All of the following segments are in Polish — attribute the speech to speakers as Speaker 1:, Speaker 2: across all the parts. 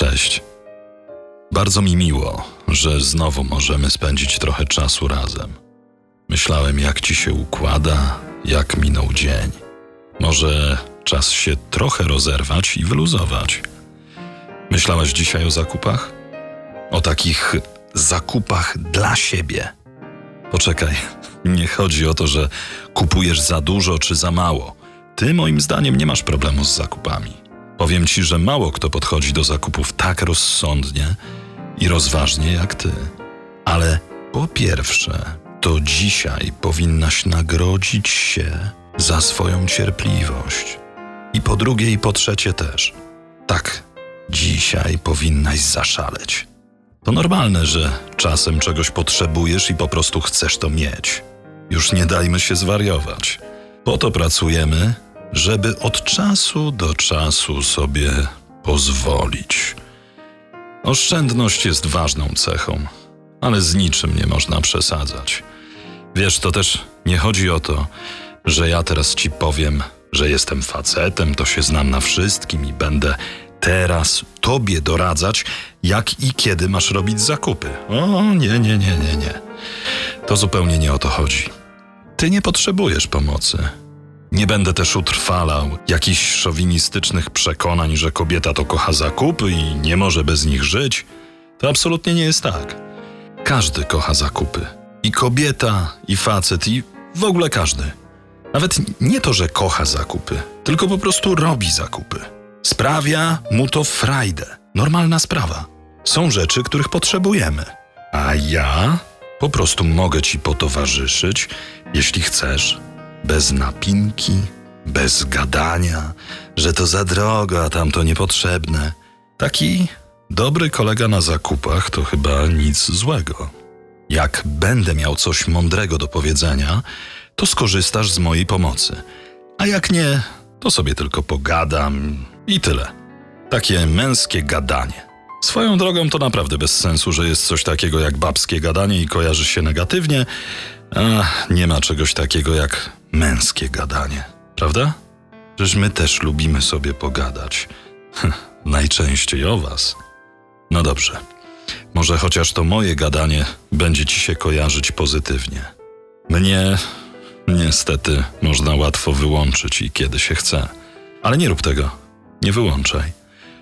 Speaker 1: Cześć. Bardzo mi miło, że znowu możemy spędzić trochę czasu razem. Myślałem, jak ci się układa, jak minął dzień. Może czas się trochę rozerwać i wyluzować. Myślałaś dzisiaj o zakupach? O takich zakupach dla siebie. Poczekaj, nie chodzi o to, że kupujesz za dużo czy za mało. Ty, moim zdaniem, nie masz problemu z zakupami. Powiem ci, że mało kto podchodzi do zakupów tak rozsądnie i rozważnie jak ty. Ale po pierwsze, to dzisiaj powinnaś nagrodzić się za swoją cierpliwość. I po drugie, i po trzecie też. Tak, dzisiaj powinnaś zaszaleć. To normalne, że czasem czegoś potrzebujesz i po prostu chcesz to mieć. Już nie dajmy się zwariować. Po to pracujemy, żeby od czasu do czasu sobie pozwolić. Oszczędność jest ważną cechą, ale z niczym nie można przesadzać. Wiesz, to też nie chodzi o to, że ja teraz ci powiem, że jestem facetem, to się znam na wszystkim i będę teraz tobie doradzać, jak i kiedy masz robić zakupy. O, nie, nie, nie, nie, nie. To zupełnie nie o to chodzi. Ty nie potrzebujesz pomocy. Nie będę też utrwalał jakichś szowinistycznych przekonań, że kobieta to kocha zakupy i nie może bez nich żyć. To absolutnie nie jest tak. Każdy kocha zakupy. I kobieta, i facet, i w ogóle każdy. Nawet nie to, że kocha zakupy, tylko po prostu robi zakupy. Sprawia mu to frajdę. Normalna sprawa. Są rzeczy, których potrzebujemy. A ja po prostu mogę ci potowarzyszyć, jeśli chcesz, bez napinki, bez gadania, że to za drogo, a tamto niepotrzebne. Taki dobry kolega na zakupach to chyba nic złego. Jak będę miał coś mądrego do powiedzenia, to skorzystasz z mojej pomocy. A jak nie, to sobie tylko pogadam i tyle. Takie męskie gadanie. Swoją drogą to naprawdę bez sensu, że jest coś takiego jak babskie gadanie i kojarzy się negatywnie, a nie ma czegoś takiego jak męskie gadanie, prawda? Przecież my też lubimy sobie pogadać. Najczęściej o was. No dobrze. Może chociaż to moje gadanie będzie ci się kojarzyć pozytywnie. Mnie niestety można łatwo wyłączyć i kiedy się chce. Ale nie rób tego. Nie wyłączaj.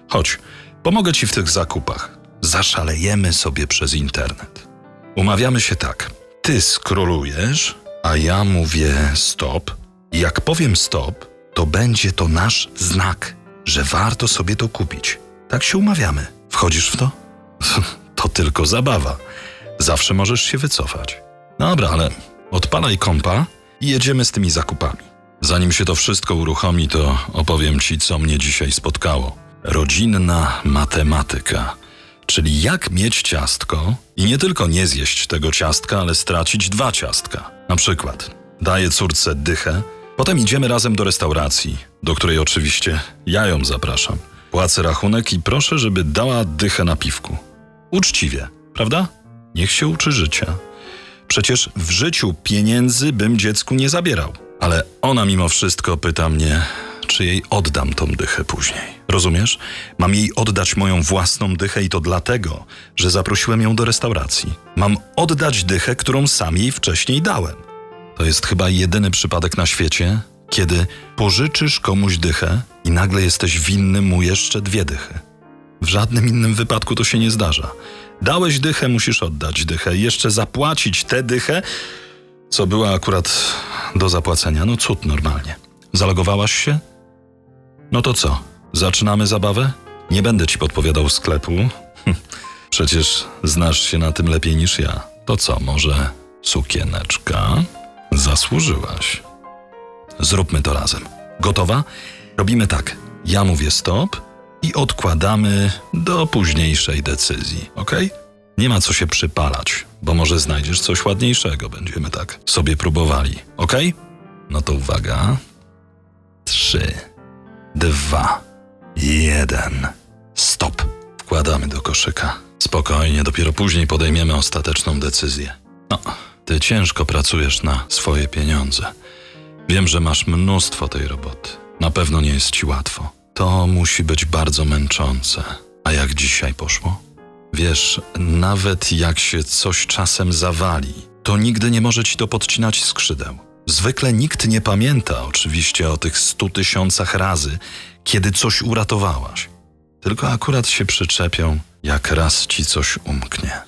Speaker 1: Chodź, pomogę ci w tych zakupach. Zaszalejemy sobie przez internet. Umawiamy się tak. Ty skrolujesz, a ja mówię stop. Jak powiem stop, to będzie to nasz znak, że warto sobie to kupić. Tak się umawiamy. Wchodzisz w to? to tylko zabawa. Zawsze możesz się wycofać. Dobra, ale odpalaj kompa i jedziemy z tymi zakupami. Zanim się to wszystko uruchomi, to opowiem ci, co mnie dzisiaj spotkało. Rodzinna matematyka. Czyli jak mieć ciastko i nie tylko nie zjeść tego ciastka, ale stracić dwa ciastka. Na przykład daję córce dychę, potem idziemy razem do restauracji, do której oczywiście ja ją zapraszam. Płacę rachunek i proszę, żeby dała dychę na piwku. Uczciwie, prawda? Niech się uczy życia. Przecież w życiu pieniędzy bym dziecku nie zabierał. Ale ona mimo wszystko pyta mnie, czy jej oddam tą dychę później. Rozumiesz? Mam jej oddać moją własną dychę i to dlatego, że zaprosiłem ją do restauracji. Mam oddać dychę, którą sam jej wcześniej dałem. To jest chyba jedyny przypadek na świecie, kiedy pożyczysz komuś dychę i nagle jesteś winny mu jeszcze dwie dychy. W żadnym innym wypadku to się nie zdarza. Dałeś dychę, musisz oddać dychę jeszcze zapłacić tę dychę, co była akurat do zapłacenia. No cud normalnie. Zalogowałaś się? No to co? Zaczynamy zabawę? Nie będę ci podpowiadał sklepu. Przecież znasz się na tym lepiej niż ja. To co, może sukieneczka? Zasłużyłaś. Zróbmy to razem. Gotowa? Robimy tak. Ja mówię stop i odkładamy do późniejszej decyzji, ok? Nie ma co się przypalać, bo może znajdziesz coś ładniejszego. Będziemy tak sobie próbowali, ok? No to uwaga. Trzy, dwa, jeden. Stop. Wkładamy do koszyka. Spokojnie, dopiero później podejmiemy ostateczną decyzję. No, ty ciężko pracujesz na swoje pieniądze. Wiem, że masz mnóstwo tej roboty. Na pewno nie jest ci łatwo. To musi być bardzo męczące. A jak dzisiaj poszło? Wiesz, nawet jak się coś czasem zawali, to nigdy nie może ci to podcinać skrzydeł. Zwykle nikt nie pamięta oczywiście o tych stu tysiącach razy, kiedy coś uratowałaś. Tylko akurat się przyczepią, jak raz ci coś umknie.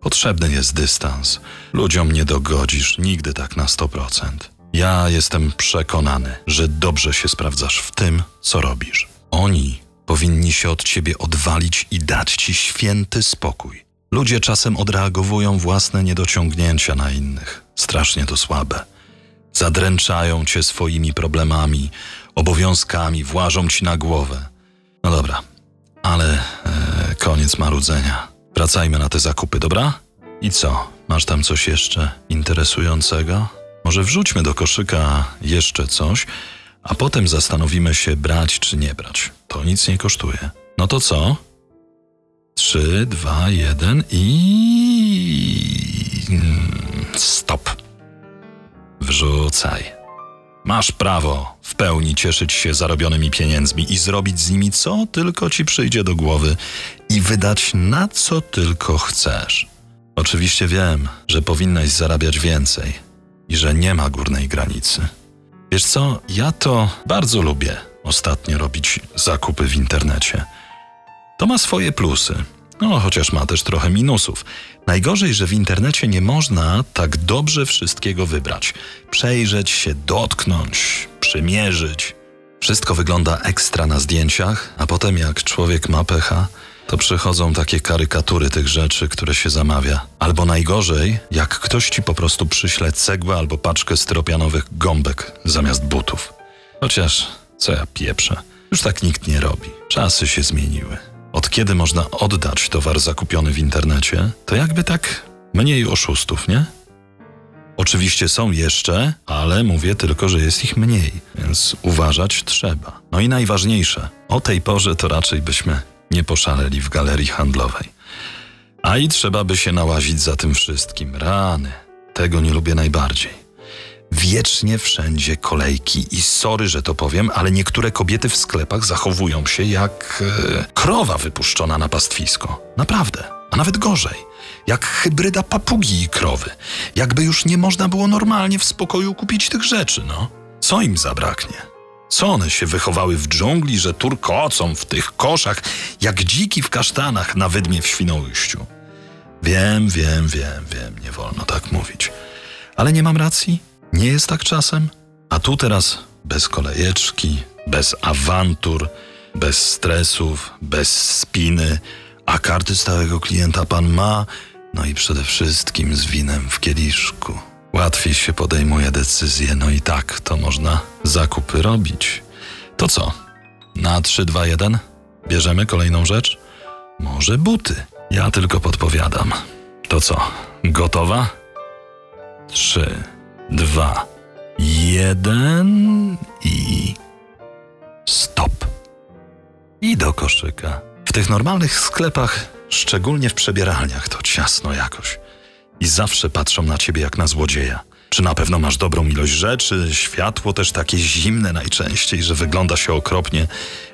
Speaker 1: Potrzebny jest dystans. Ludziom nie dogodzisz nigdy tak na 100%. Ja jestem przekonany, że dobrze się sprawdzasz w tym, co robisz. Oni powinni się od ciebie odwalić i dać ci święty spokój. Ludzie czasem odreagowują własne niedociągnięcia na innych. Strasznie to słabe. Zadręczają cię swoimi problemami, obowiązkami, włażą ci na głowę. No dobra, ale e, koniec marudzenia. Wracajmy na te zakupy, dobra? I co? Masz tam coś jeszcze interesującego? Może wrzućmy do koszyka jeszcze coś, a potem zastanowimy się brać czy nie brać. To nic nie kosztuje. No to co? Trzy, dwa, jeden i. mm, Stop. Wrzucaj. Masz prawo w pełni cieszyć się zarobionymi pieniędzmi i zrobić z nimi co tylko ci przyjdzie do głowy i wydać na co tylko chcesz. Oczywiście wiem, że powinnaś zarabiać więcej i że nie ma górnej granicy. Wiesz co, ja to bardzo lubię ostatnio robić zakupy w internecie. To ma swoje plusy, no chociaż ma też trochę minusów. Najgorzej, że w internecie nie można tak dobrze wszystkiego wybrać. Przejrzeć się, dotknąć, przymierzyć. Wszystko wygląda ekstra na zdjęciach, a potem jak człowiek ma pecha, to przychodzą takie karykatury tych rzeczy, które się zamawia. Albo najgorzej, jak ktoś ci po prostu przyśle cegłę albo paczkę styropianowych gąbek zamiast butów. Chociaż, co ja pieprzę, już tak nikt nie robi. Czasy się zmieniły. Od kiedy można oddać towar zakupiony w internecie, to jakby tak mniej oszustów, nie? Oczywiście są jeszcze, ale mówię tylko, że jest ich mniej, więc uważać trzeba. No i najważniejsze, o tej porze to raczej byśmy nie poszaleli w galerii handlowej. A i trzeba by się nałazić za tym wszystkim. Rany, tego nie lubię najbardziej. Wiecznie wszędzie kolejki i sorry, że to powiem, ale niektóre kobiety w sklepach zachowują się jak e, krowa wypuszczona na pastwisko. Naprawdę, a nawet gorzej. Jak hybryda papugi i krowy. Jakby już nie można było normalnie w spokoju kupić tych rzeczy, no. Co im zabraknie? Co one się wychowały w dżungli, że turkocą w tych koszach, jak dziki w kasztanach na wydmie w Świnoujściu? Wiem, wiem, wiem, wiem, nie wolno tak mówić. Ale nie mam racji? Nie jest tak czasem? A tu teraz bez kolejeczki, bez awantur, bez stresów, bez spiny, a karty stałego klienta pan ma, no i przede wszystkim z winem w kieliszku. Łatwiej się podejmuje decyzje, no i tak to można zakupy robić. To co? Na 3, 2, 1? Bierzemy kolejną rzecz? Może buty. Ja tylko podpowiadam. To co? Gotowa? Trzy, dwa, jeden i stop. I do koszyka. W tych normalnych sklepach, szczególnie w przebieralniach, to ciasno jakoś. I zawsze patrzą na ciebie jak na złodzieja. Czy na pewno masz dobrą ilość rzeczy, światło też takie zimne najczęściej, że wygląda się okropnie.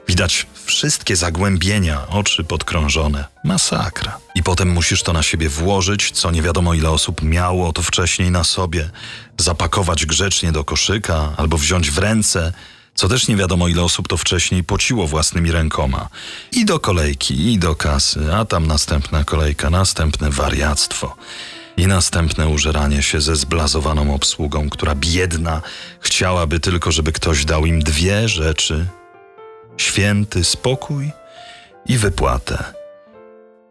Speaker 1: Widać wszystkie zagłębienia, oczy podkrążone. Masakra. I potem musisz to na siebie włożyć, co nie wiadomo ile osób miało to wcześniej na sobie, zapakować grzecznie do koszyka albo wziąć w ręce, co też nie wiadomo ile osób to wcześniej pociło własnymi rękoma. I do kolejki, i do kasy, a tam następna kolejka, następne wariactwo. I następne użeranie się ze zblazowaną obsługą, która biedna chciałaby tylko, żeby ktoś dał im dwie rzeczy: święty spokój i wypłatę.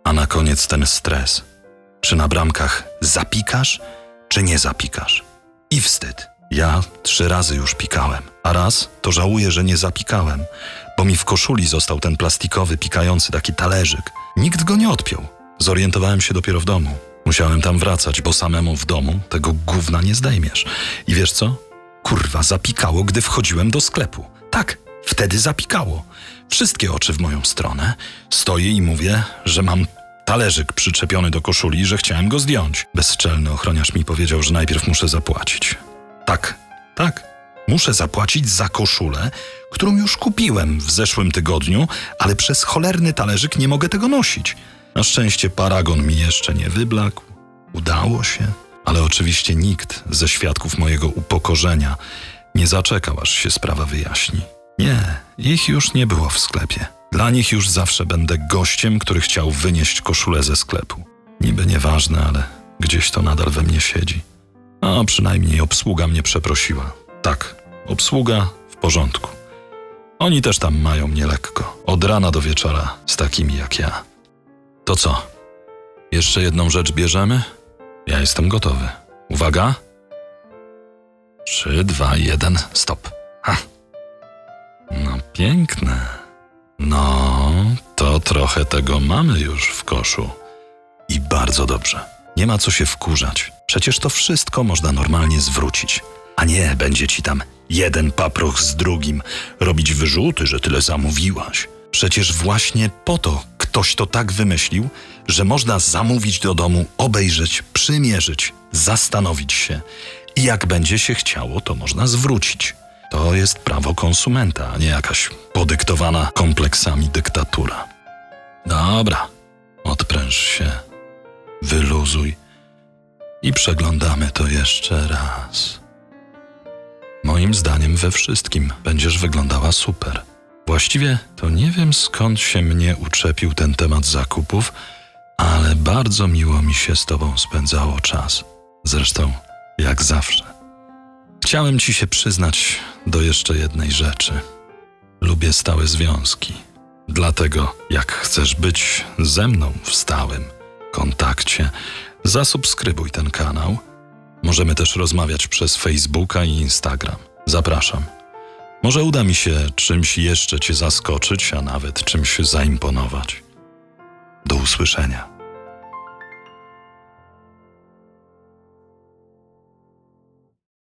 Speaker 1: A na koniec ten stres. Czy na bramkach zapikasz, czy nie zapikasz? I wstyd. Ja trzy razy już pikałem, a raz to żałuję, że nie zapikałem, bo mi w koszuli został ten plastikowy, pikający taki talerzyk. Nikt go nie odpiął. Zorientowałem się dopiero w domu. Musiałem tam wracać, bo samemu w domu tego gówna nie zdejmiesz. I wiesz co? Kurwa, zapikało, gdy wchodziłem do sklepu. Tak, wtedy zapikało. Wszystkie oczy w moją stronę. Stoję i mówię, że mam talerzyk przyczepiony do koszuli i że chciałem go zdjąć. Bezczelny ochroniarz mi powiedział, że najpierw muszę zapłacić. Tak, tak. Muszę zapłacić za koszulę, którą już kupiłem w zeszłym tygodniu, ale przez cholerny talerzyk nie mogę tego nosić. Na szczęście paragon mi jeszcze nie wyblakł. Udało się, ale oczywiście nikt ze świadków mojego upokorzenia nie zaczekał, aż się sprawa wyjaśni. Nie, ich już nie było w sklepie. Dla nich już zawsze będę gościem, który chciał wynieść koszulę ze sklepu. Niby nieważne, ale gdzieś to nadal we mnie siedzi. A przynajmniej obsługa mnie przeprosiła. Tak, obsługa w porządku. Oni też tam mają mnie lekko. Od rana do wieczora z takimi jak ja. To co? Jeszcze jedną rzecz bierzemy? Ja jestem gotowy. Uwaga. Trzy, dwa, jeden, stop. Ha. Piękne. No, to trochę tego mamy już w koszu. I bardzo dobrze. Nie ma co się wkurzać. Przecież to wszystko można normalnie zwrócić. A nie będzie ci tam jeden paproch z drugim robić wyrzuty, że tyle zamówiłaś. Przecież właśnie po to ktoś to tak wymyślił, że można zamówić do domu, obejrzeć, przymierzyć, zastanowić się i jak będzie się chciało, to można zwrócić. To jest prawo konsumenta, a nie jakaś podyktowana kompleksami dyktatura. Dobra, odpręż się, wyluzuj i przeglądamy to jeszcze raz. Moim zdaniem we wszystkim będziesz wyglądała super. Właściwie to nie wiem skąd się mnie uczepił ten temat zakupów, ale bardzo miło mi się z tobą spędzało czas. Zresztą, jak zawsze. Chciałem ci się przyznać do jeszcze jednej rzeczy. Lubię stałe związki. Dlatego, jak chcesz być ze mną w stałym kontakcie, zasubskrybuj ten kanał. Możemy też rozmawiać przez Facebooka i Instagram. Zapraszam. Może uda mi się czymś jeszcze Cię zaskoczyć, a nawet czymś zaimponować. Do usłyszenia.